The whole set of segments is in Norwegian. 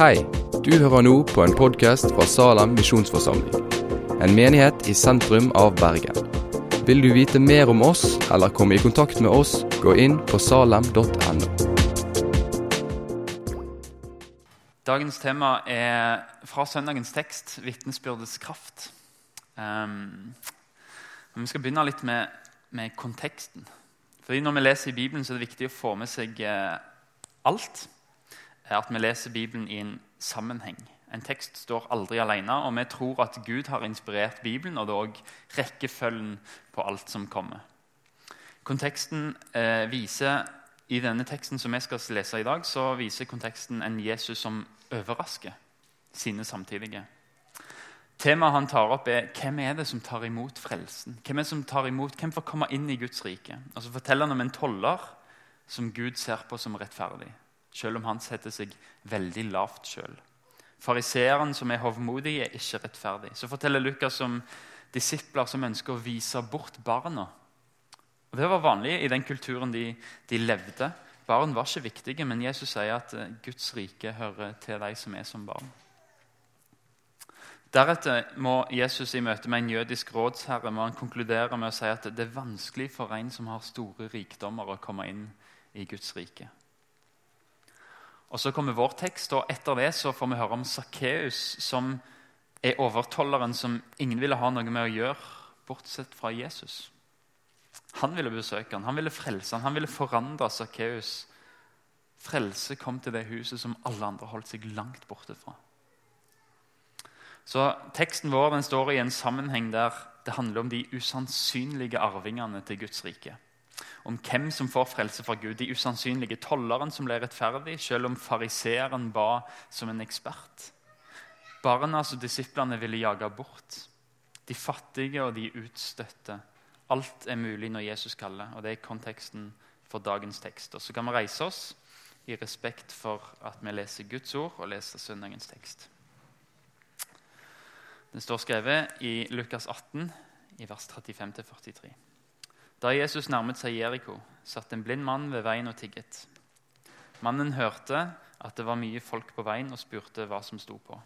Hei, du hører nå på en podkast fra Salem misjonsforsamling. En menighet i sentrum av Bergen. Vil du vite mer om oss eller komme i kontakt med oss, gå inn på salem.no. Dagens tema er fra søndagens tekst 'Vitnesbyrdets kraft'. Um, vi skal begynne litt med, med, konteksten. Fordi Når vi leser i Bibelen, så er det viktig å få med seg uh, alt at vi leser Bibelen i en sammenheng. En tekst står aldri alene, og vi tror at Gud har inspirert Bibelen, og det er òg rekkefølgen på alt som kommer. Konteksten eh, viser, I denne teksten som vi skal lese i dag, så viser konteksten en Jesus som overrasker sine samtidige. Temaet han tar opp, er hvem er det som tar imot frelsen. Hvem er det som tar imot, hvem får komme inn i Guds rike? Og så forteller han om en toller som Gud ser på som rettferdig selv om han setter seg veldig lavt sjøl. Fariseeren som er hovmodig, er ikke rettferdig. Så forteller Lukas om disipler som ønsker å vise bort barna. Og Det var vanlig i den kulturen de, de levde. Barn var ikke viktige, men Jesus sier at eh, Guds rike hører til de som er som barn. Deretter må Jesus i møte med en jødisk rådsherre må han konkludere med å si at det er vanskelig for en som har store rikdommer, å komme inn i Guds rike. Og Så kommer vår tekst, og etter det så får vi høre om Sakkeus, som er overtolleren som ingen ville ha noe med å gjøre, bortsett fra Jesus. Han ville besøke han, han ville frelse han, han ville forandre Sakkeus. Frelse kom til det huset som alle andre holdt seg langt borte fra. Så Teksten vår den står i en sammenheng der det handler om de usannsynlige arvingene til Guds rike om hvem som får frelse fra Gud. De usannsynlige tolleren som ble rettferdig, selv om fariseeren ba som en ekspert. Barna som disiplene ville jage bort. De fattige og de utstøtte. Alt er mulig når Jesus kaller, og det er konteksten for dagens tekst. Og Så kan vi reise oss i respekt for at vi leser Guds ord og leser søndagens tekst. Den står skrevet i Lukas 18, i vers 35-43. Da Jesus nærmet seg Jeriko, satt en blind mann ved veien og tigget. Mannen hørte at det var mye folk på veien, og spurte hva som sto på.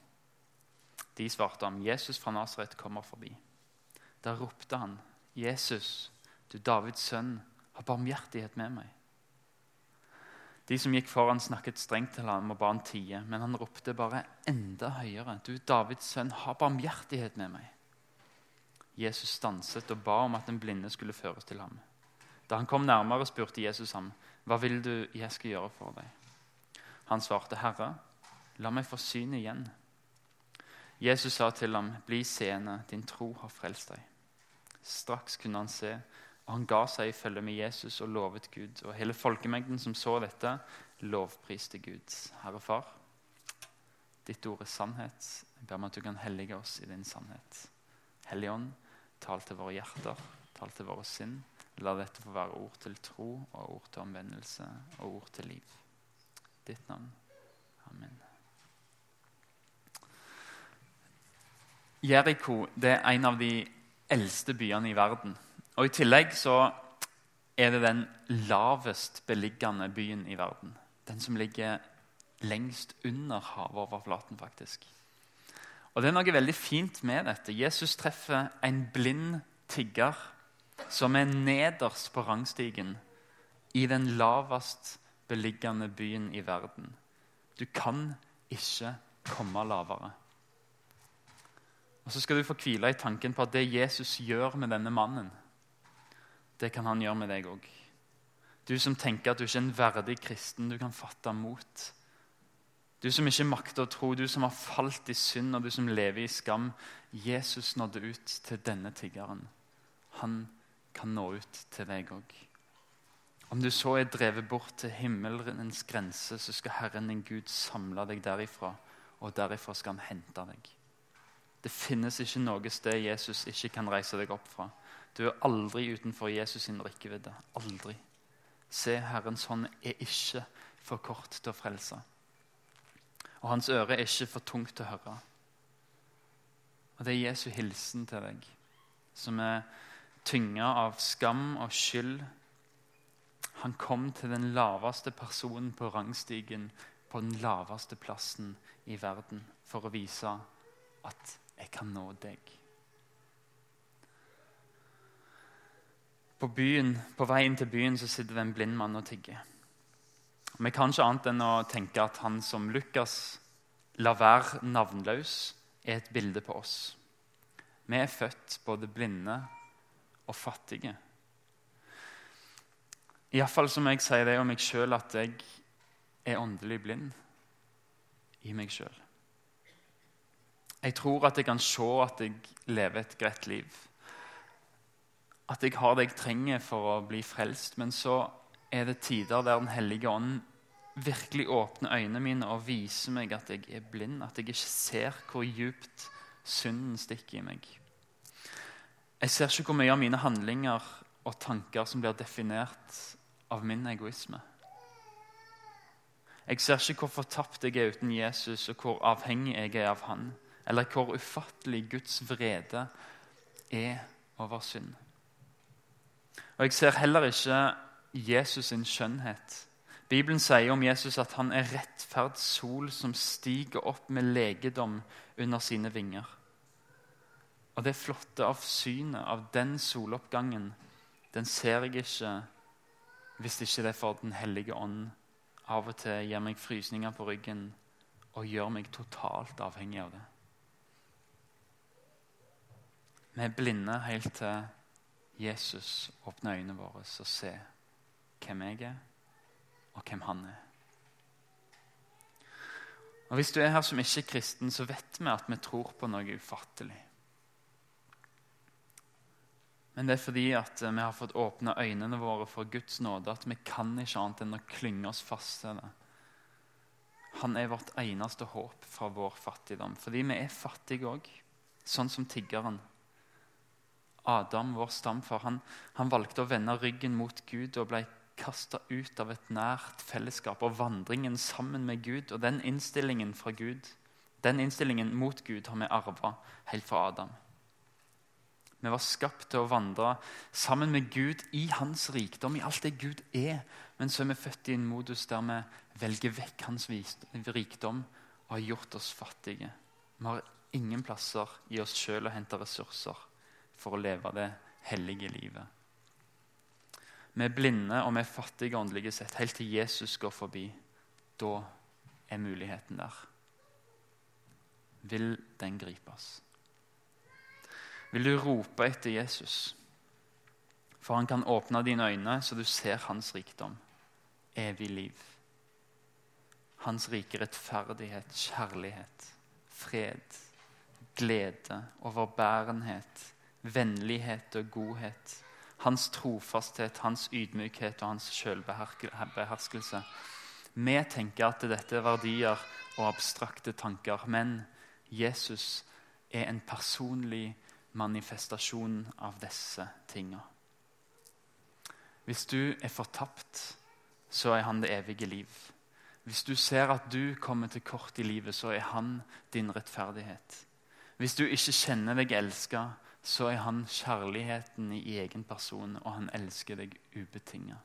De svarte ham, 'Jesus fra Nasaret kommer forbi.' Da ropte han, 'Jesus, du Davids sønn, ha barmhjertighet med meg.' De som gikk foran, snakket strengt til ham og ba han tie, men han ropte bare enda høyere, 'Du Davids sønn, ha barmhjertighet med meg.' Jesus stanset og ba om at den blinde skulle føres til ham. Da han kom nærmere, spurte Jesus ham, 'Hva vil du jeg skal gjøre for deg?' Han svarte, 'Herre, la meg få syn igjen.' Jesus sa til ham, 'Bli seende, din tro har frelst deg.' Straks kunne han se, og han ga seg i følge med Jesus og lovet Gud. Og hele folkemengden som så dette, lovpriste Gud. Herre Far, ditt ord er sannhet. Jeg ber om at du kan hellige oss i din sannhet. Hellige Ånd, Tal til våre hjerter, tal til våre sinn. La dette få være ord til tro og ord til omvendelse og ord til liv. Ditt navn. Amen. Jeriko er en av de eldste byene i verden. Og I tillegg så er det den lavest beliggende byen i verden. Den som ligger lengst under havoverflaten, faktisk. Og Det er noe veldig fint med dette. Jesus treffer en blind tigger som er nederst på rangstigen i den lavest beliggende byen i verden. Du kan ikke komme lavere. Og Så skal du få hvile i tanken på at det Jesus gjør med denne mannen, det kan han gjøre med deg òg. Du som tenker at du ikke er en verdig kristen, du kan fatte mot du som ikke makter å tro, du som har falt i synd, og du som lever i skam. Jesus nådde ut til denne tiggeren. Han kan nå ut til deg òg. Om du så er drevet bort til himmelens grense, så skal Herren din Gud samle deg derifra, og derifra skal han hente deg. Det finnes ikke noe sted Jesus ikke kan reise deg opp fra. Du er aldri utenfor Jesus sin rekkevidde. Aldri. Se, Herrens hånd er ikke for kort til å frelse og hans øre er ikke for tungt å høre. Og Det er Jesu hilsen til deg, som er tynga av skam og skyld. Han kom til den laveste personen på rangstigen på den laveste plassen i verden for å vise at jeg kan nå deg. På, byen, på veien til byen så sitter det en blind mann og tigger. Vi kan ikke annet enn å tenke at han som Lukas lar være navnløs, er et bilde på oss. Vi er født både blinde og fattige. Iallfall som jeg sier det om meg sjøl, at jeg er åndelig blind i meg sjøl. Jeg tror at jeg kan se at jeg lever et greit liv. At jeg har det jeg trenger for å bli frelst. Men så er det tider der Den hellige ånd virkelig åpner øynene mine og viser meg at jeg er blind. At jeg ikke ser hvor djupt synden stikker i meg. Jeg ser ikke hvor mye av mine handlinger og tanker som blir definert av min egoisme. Jeg ser ikke hvor fortapt jeg er uten Jesus, og hvor avhengig jeg er av han. Eller hvor ufattelig Guds vrede er over synd. Og Jeg ser heller ikke Jesus sin skjønnhet. Bibelen sier om Jesus at han er rettferd sol som stiger opp med legedom under sine vinger. Og det flotte av synet av den soloppgangen, den ser jeg ikke hvis ikke det er for Den hellige ånd av og til gir meg frysninger på ryggen og gjør meg totalt avhengig av det. Vi er blinde helt til Jesus åpner øynene våre og ser hvem jeg er, og hvem han er. Og Hvis du er her som ikke er kristen, så vet vi at vi tror på noe ufattelig. Men det er fordi at vi har fått åpne øynene våre for Guds nåde, at vi kan ikke annet enn å klynge oss fast til det. Han er vårt eneste håp fra vår fattigdom. Fordi vi er fattige òg, sånn som tiggeren. Adam, vår stamfar, han, han valgte å vende ryggen mot Gud og ble kasta ut av et nært fellesskap og vandringen sammen med Gud. Og den innstillingen fra Gud, den innstillingen mot Gud har vi arva helt fra Adam. Vi var skapt til å vandre sammen med Gud i hans rikdom, i alt det Gud er. Men så er vi født i en modus der vi velger vekk hans rikdom og har gjort oss fattige. Vi har ingen plasser i oss sjøl å hente ressurser for å leve det hellige livet. Vi er blinde og vi er fattige åndelige sett helt til Jesus går forbi. Da er muligheten der. Vil den gripes? vil du rope etter Jesus. For han kan åpne dine øyne, så du ser hans rikdom. Evig liv. Hans rike rettferdighet, kjærlighet, fred, glede, overbærenhet, vennlighet og godhet. Hans trofasthet, hans ydmykhet og hans selvbeherskelse. Vi tenker at dette er verdier og abstrakte tanker, men Jesus er en personlig manifestasjon av disse tinga. Hvis du er fortapt, så er han det evige liv. Hvis du ser at du kommer til kort i livet, så er han din rettferdighet. Hvis du ikke kjenner deg elska, så er han kjærligheten i egen person, og han elsker deg ubetinga.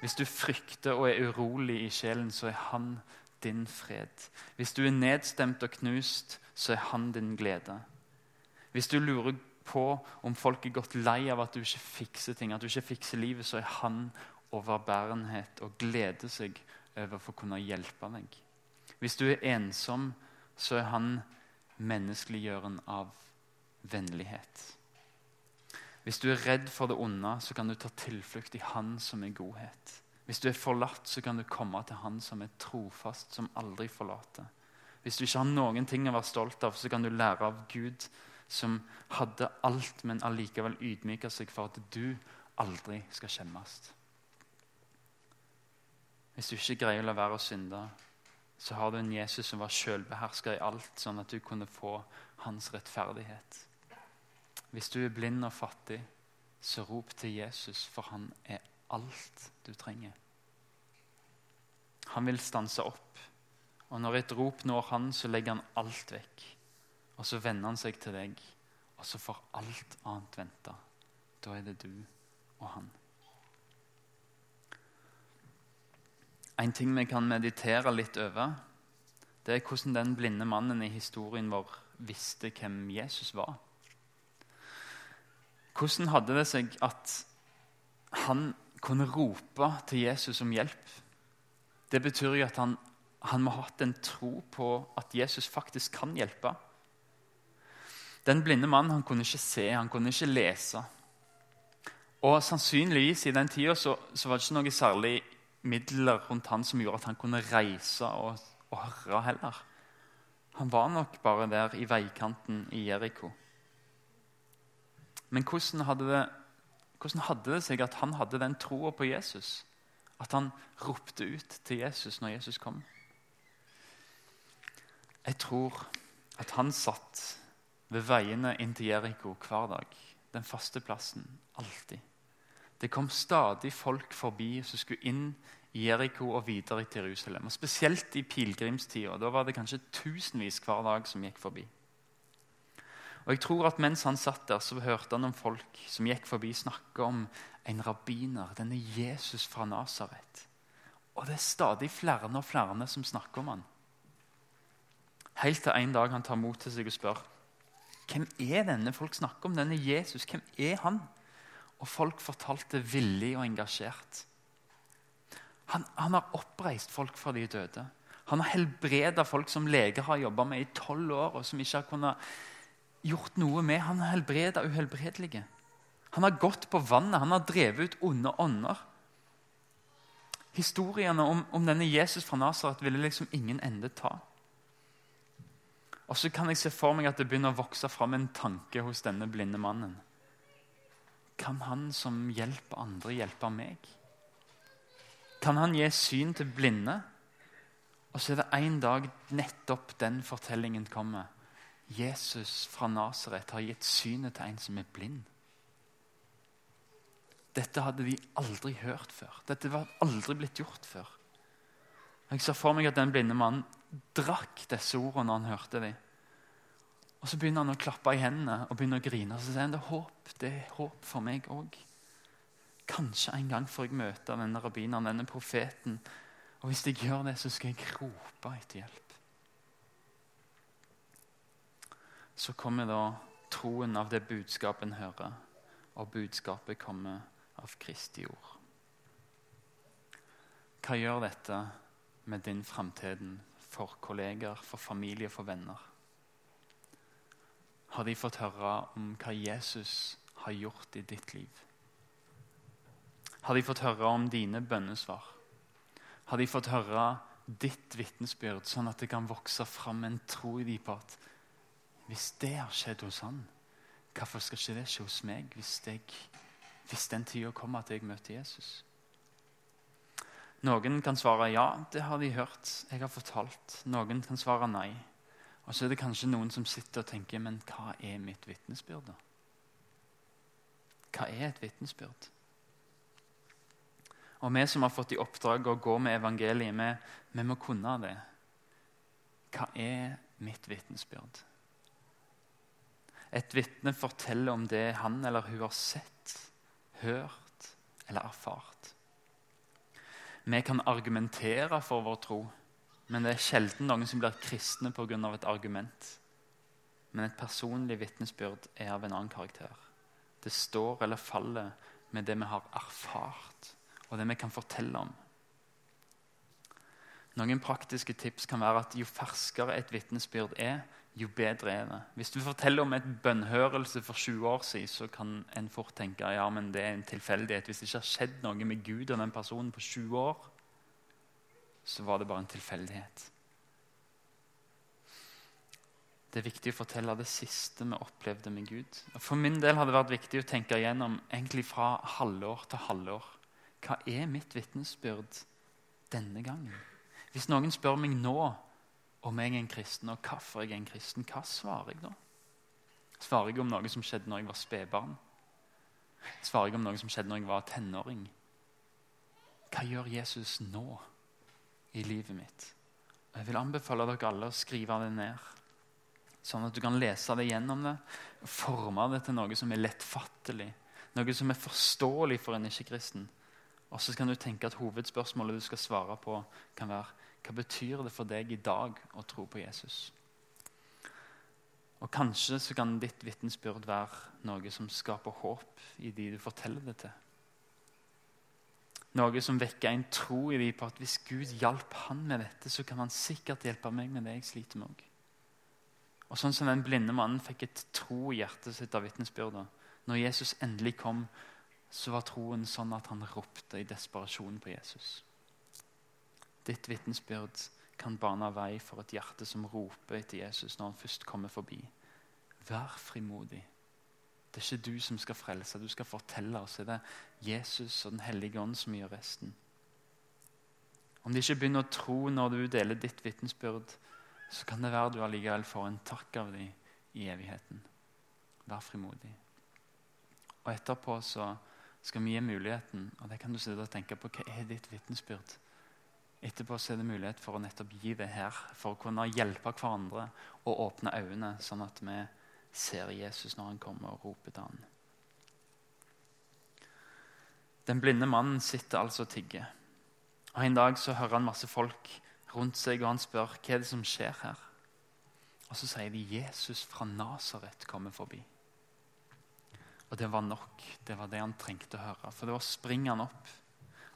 Hvis du frykter og er urolig i sjelen, så er han din fred. Hvis du er nedstemt og knust, så er han din glede. Hvis du lurer på om folk er gått lei av at du ikke fikser ting, at du ikke fikser livet, så er han overbærenhet og gleder seg over for å kunne hjelpe deg. Hvis du er ensom, så er han menneskeliggjøren av vennlighet. Hvis du er redd for det onde, så kan du ta tilflukt i Han som er godhet. Hvis du er forlatt, så kan du komme til Han som er trofast, som aldri forlater. Hvis du ikke har noen ting å være stolt av, så kan du lære av Gud som hadde alt, men allikevel ydmyka seg for at du aldri skal skjemmes. Hvis du ikke greier å la være å synde, så har du en Jesus som var sjølbeherska i alt, sånn at du kunne få hans rettferdighet. Hvis du er blind og fattig, så rop til Jesus, for han er alt du trenger. Han vil stanse opp, og når et rop når han, så legger han alt vekk. Og så vender han seg til deg, og så får alt annet vente. Da er det du og han. En ting vi kan meditere litt over, det er hvordan den blinde mannen i historien vår visste hvem Jesus var. Hvordan hadde det seg at han kunne rope til Jesus om hjelp? Det betyr jo at han, han må ha hatt en tro på at Jesus faktisk kan hjelpe. Den blinde mannen han kunne ikke se, han kunne ikke lese. Og Sannsynligvis i den tida så, så, var det ikke noe særlig midler rundt han som gjorde at han kunne reise og, og høre heller. Han var nok bare der i veikanten i Jeriko. Men hvordan hadde, det, hvordan hadde det seg at han hadde den troa på Jesus? At han ropte ut til Jesus når Jesus kom? Jeg tror at han satt ved veiene inn til Jeriko hver dag. Den faste plassen. Alltid. Det kom stadig folk forbi som skulle inn i Jeriko og videre til Jerusalem. Og Spesielt i pilegrimstida. Da var det kanskje tusenvis hver dag som gikk forbi. Og jeg tror at Mens han satt der, så hørte han om folk som gikk forbi, snakke om en rabbiner, denne Jesus fra Nasaret. Og det er stadig flere og flere som snakker om han. Helt til en dag han tar mot til seg og spør hvem er denne folk snakker om? Denne Jesus, hvem er han? Og folk fortalte villig og engasjert. Han, han har oppreist folk fra de døde. Han har helbreda folk som leger har jobba med i tolv år, og som ikke har kunnet gjort noe med. Han har helbreda uhelbredelige. Han har gått på vannet, han har drevet ut onde ånder. Historiene om, om denne Jesus fra Nasaret ville liksom ingen ende ta. Og så kan jeg se for meg at det begynner å vokse fram en tanke hos denne blinde mannen. Kan han som hjelper andre, hjelpe meg? Kan han gi syn til blinde? Og så er det en dag nettopp den fortellingen kommer. Jesus fra Nasaret har gitt synet til en som er blind. Dette hadde de aldri hørt før. Dette var aldri blitt gjort før. Jeg ser for meg at den blinde mannen drakk disse ordene når han hørte dem. Og Så begynner han å klappe i hendene og begynner å grine. Så sier han det er håp, det er håp for meg òg. Kanskje en gang får jeg møte denne rabbineren, denne profeten. Og hvis jeg gjør det, så skal jeg rope etter hjelp. Så kommer da troen av det budskapet en hører, og budskapet kommer av Kristi ord. Hva gjør dette med din framtiden for kolleger, for familie, for venner? har de fått høre om hva Jesus har gjort i ditt liv? Har de fått høre om dine bønnesvar? Har de fått høre ditt vitnesbyrd, sånn at det kan vokse fram en tro i dem på at hvis det har skjedd hos han, hvorfor skal ikke det skje hos meg hvis, jeg, hvis den tida kommer at jeg møter Jesus? Noen kan svare ja, det har de hørt. Jeg har fortalt. Noen kan svare nei. Og så er det kanskje noen som sitter og tenker Men hva er mitt vitnesbyrd, da? Hva er et vitnesbyrd? Og vi som har fått i oppdrag å gå med evangeliet, vi, vi må kunne det. Hva er mitt vitnesbyrd? Et vitne forteller om det han eller hun har sett, hørt eller erfart. Vi kan argumentere for vår tro. Men det er sjelden noen som blir kristne pga. et argument. Men et personlig vitnesbyrd er av en annen karakter. Det står eller faller med det vi har erfart, og det vi kan fortelle om. Noen praktiske tips kan være at jo ferskere et vitnesbyrd er, jo bedre er det. Hvis du forteller om et bønnhørelse for 20 år siden, så kan en fort tenke ja, men det er en tilfeldighet. Hvis det ikke har skjedd noe med Gud og den personen på 20 år, så var det bare en tilfeldighet. Det er viktig å fortelle det siste vi opplevde med Gud. For min del har det vært viktig å tenke igjennom egentlig fra halvår til halvår. Hva er mitt vitnesbyrd denne gangen? Hvis noen spør meg nå om jeg er en kristen, og hvorfor jeg er en kristen, hva svarer jeg da? Svarer jeg om noe som skjedde når jeg var spedbarn? Svarer jeg om noe som skjedde når jeg var tenåring? Hva gjør Jesus nå? i livet mitt. Og Jeg vil anbefale dere alle å skrive det ned, sånn at du kan lese det gjennom det. Forme det til noe som er lettfattelig, noe som er forståelig for en ikke-kristen. Og så kan du tenke at hovedspørsmålet du skal svare på, kan være hva betyr det for deg i dag å tro på Jesus? Og Kanskje så kan ditt vitnesbyrd være noe som skaper håp i de du forteller det til. Noe som vekker en tro i dem på at hvis Gud hjalp han med dette, så kan han sikkert hjelpe meg med det jeg sliter med òg. Og sånn som den blinde mannen fikk et tro i hjertet sitt av vitnesbyrdet. Når Jesus endelig kom, så var troen sånn at han ropte i desperasjon på Jesus. Ditt vitnesbyrd kan bane vei for et hjerte som roper etter Jesus når han først kommer forbi. Vær frimodig. Det er ikke du som skal frelse, du skal fortelle oss. Det er Jesus og Den hellige ånd som gjør resten. Om de ikke begynner å tro når du deler ditt vitnesbyrd, så kan det være du allikevel får en takk av dem i evigheten. Vær frimodig. Og etterpå så skal vi gi muligheten, og det kan du sitte og tenke på, hva er ditt vitnesbyrd? Etterpå så er det mulighet for å nettopp gi det her, for å kunne hjelpe hverandre og åpne øynene, sånn at vi ser Jesus når han kommer og roper til ham. Den blinde mannen sitter altså og tigger. Og En dag så hører han masse folk rundt seg, og han spør hva er det som skjer her. Og Så sier de Jesus fra Nasaret kommer forbi. Og det var nok. Det var det han trengte å høre. For da springer han opp.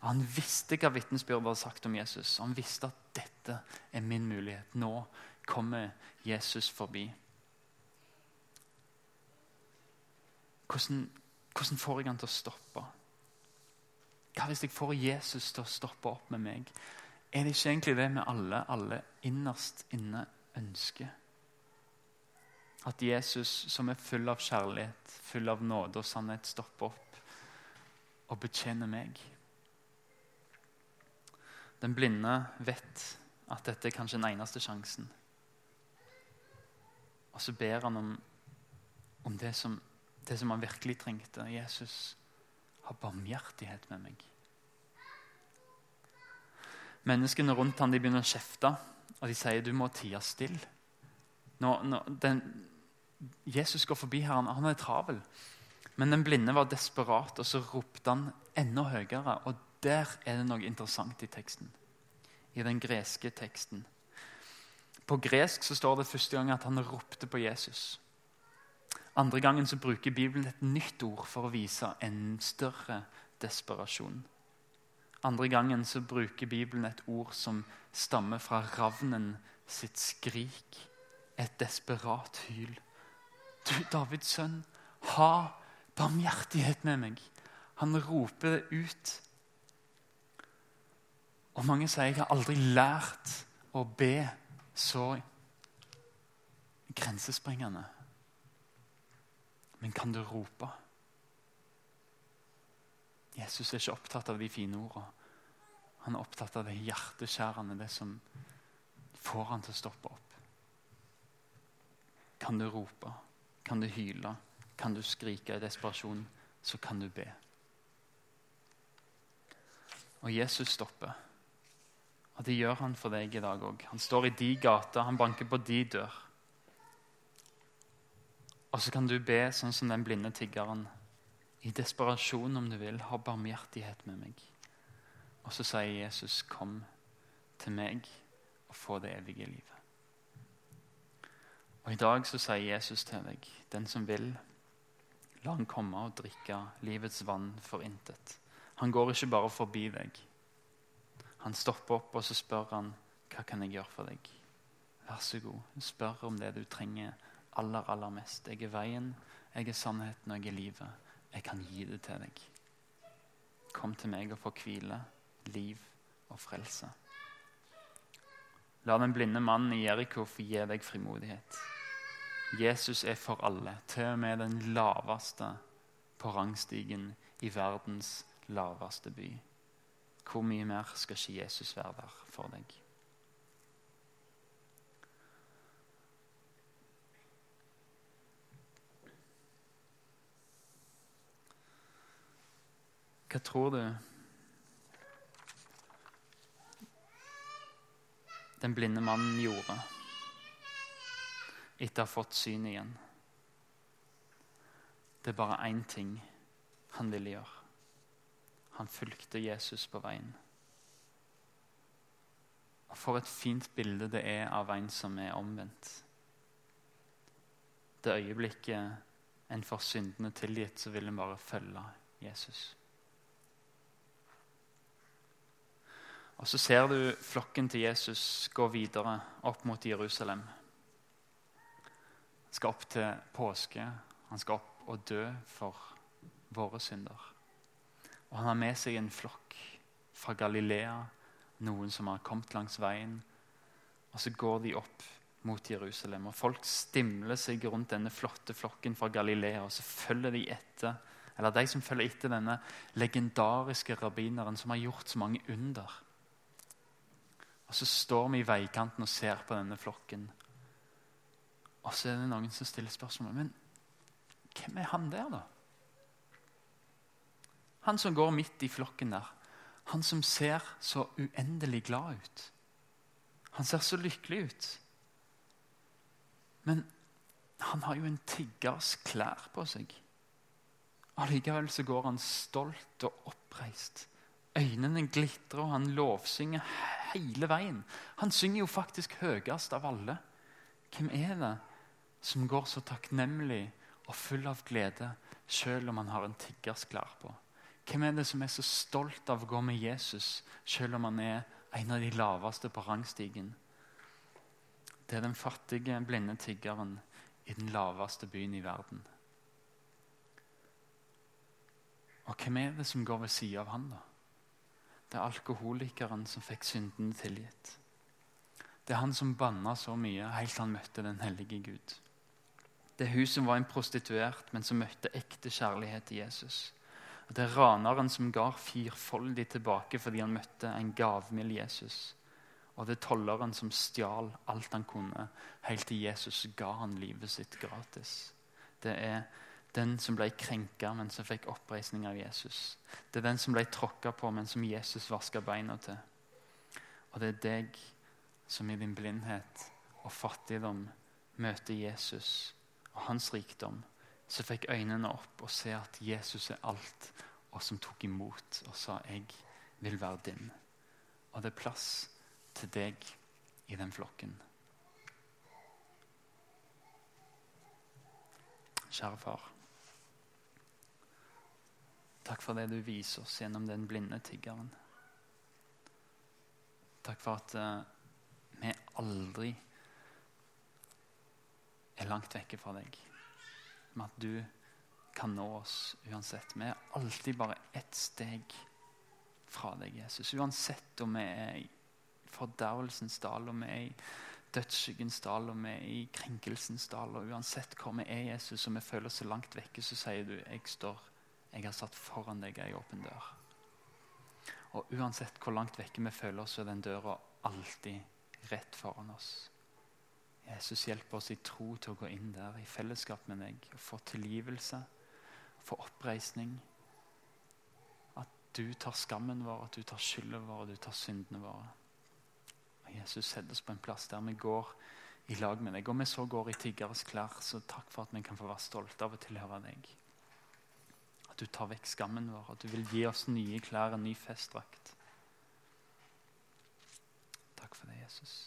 Han visste hva vitnesbyrdet hadde sagt om Jesus. Han visste at dette er min mulighet. Nå kommer Jesus forbi. Hvordan, hvordan får jeg han til å stoppe? Hva hvis jeg får Jesus til å stoppe opp med meg? Er det ikke egentlig det vi alle, alle innerst inne ønsker? At Jesus, som er full av kjærlighet, full av nåde og sannhet, stopper opp og betjener meg? Den blinde vet at dette er kanskje den eneste sjansen. Og så ber han om, om det som det som han virkelig trengte. Jesus har barmhjertighet med meg. Menneskene rundt ham begynner å kjefte, og de sier du må tie stille. Nå, nå, den, Jesus går forbi her, han, han er travel. Men den blinde var desperat, og så ropte han enda høyere. Og der er det noe interessant i teksten. I den greske teksten. På gresk så står det første gang at han ropte på Jesus. Andre gangen så bruker Bibelen et nytt ord for å vise en større desperasjon. Andre gangen så bruker Bibelen et ord som stammer fra ravnen sitt skrik. Et desperat hyl. Du, Davids sønn, ha barmhjertighet med meg. Han roper ut. Og mange sier jeg har aldri lært å be så grensesprengende. Men kan du rope? Jesus er ikke opptatt av de fine ordene. Han er opptatt av det hjerteskjærende, det som får han til å stoppe opp. Kan du rope? Kan du hyle? Kan du skrike i desperasjon? Så kan du be. Og Jesus stopper. Og det gjør han for deg i dag òg. Han står i de gater, han banker på de dør. Og så kan du be sånn som den blinde tiggeren. I desperasjon, om du vil, ha barmhjertighet med meg. Og så sier Jesus, 'Kom til meg og få det evige livet'. Og I dag så sier Jesus til deg, 'Den som vil, la han komme og drikke livets vann for intet'. Han går ikke bare forbi deg. Han stopper opp og så spør han, 'Hva kan jeg gjøre for deg?' Vær så god, spør om det du trenger aller, aller mest. Jeg er veien, jeg er sannheten, og jeg er livet. Jeg kan gi det til deg. Kom til meg og få hvile, liv og frelse. La den blinde mannen i Jeriko få gi deg frimodighet. Jesus er for alle, til og med den laveste på rangstigen i verdens laveste by. Hvor mye mer skal ikke Jesus være der for deg? Hva tror du den blinde mannen gjorde etter å ha fått syn igjen? Det er bare én ting han ville gjøre. Han fulgte Jesus på veien. Og For et fint bilde det er av en som er omvendt. Det øyeblikket en får syndene tilgitt, så vil en bare følge Jesus. Og Så ser du flokken til Jesus gå videre opp mot Jerusalem. Han skal opp til påske. Han skal opp og dø for våre synder. Og han har med seg en flokk fra Galilea, noen som har kommet langs veien. Og så går de opp mot Jerusalem. Og folk stimler seg rundt denne flotte flokken fra Galilea, og så følger de etter eller de som følger etter denne legendariske rabbineren som har gjort så mange under. Og Så står vi i veikanten og ser på denne flokken. Og så er det noen som stiller spørsmål men hvem er han der, da? Han som går midt i flokken der. Han som ser så uendelig glad ut. Han ser så lykkelig ut. Men han har jo en tiggers klær på seg. Allikevel så går han stolt og oppreist. Øynene glitrer, og han lovsynger hele veien. Han synger jo faktisk høyest av alle. Hvem er det som går så takknemlig og full av glede selv om han har en tiggers klær på? Hvem er det som er så stolt av å gå med Jesus selv om han er en av de laveste på rangstigen? Det er den fattige, blinde tiggeren i den laveste byen i verden. Og hvem er det som går ved siden av han da? Det er alkoholikeren som fikk syndene tilgitt. Det er han som banna så mye helt til han møtte den hellige Gud. Det er hun som var en prostituert, men som møtte ekte kjærlighet til Jesus. Og Det er raneren som ga firfoldig tilbake fordi han møtte en gavmild Jesus. Og det er tolleren som stjal alt han kunne, helt til Jesus ga han livet sitt gratis. Det er den som ble krenka, men som fikk oppreisning av Jesus. Det er den som ble tråkka på, men som Jesus vaska beina til. Og det er deg som i din blindhet og fattigdom møter Jesus og hans rikdom, som fikk øynene opp og se at Jesus er alt, og som tok imot og sa 'Jeg vil være din'. Og det er plass til deg i den flokken. Kjære far. Takk for det du viser oss gjennom den blinde tiggeren. Takk for at uh, vi aldri er langt vekke fra deg. Med at du kan nå oss uansett. Vi er alltid bare ett steg fra deg, Jesus. Uansett om vi er i fordervelsens dal, om vi er i dødsskyggens dal, om vi er i krenkelsens dal. og Uansett hvor vi er, Jesus, og vi føler oss så langt vekke, så sier du jeg står, jeg har satt foran deg ei åpen dør. Og uansett hvor langt vekke vi føler oss, så er den døra alltid rett foran oss. Jesus hjelper oss i tro til å gå inn der i fellesskap med deg og få tilgivelse, få oppreisning. At du tar skammen vår, at du tar skylden vår, du tar syndene våre. Og Jesus setter oss på en plass der vi går i lag med deg. Og vi så går i tiggeres klær, så takk for at vi kan få være stolte av å tilhøre deg. At du tar vekk skammen vår, at du vil gi oss nye klær, en ny festdrakt. Takk for det, Jesus.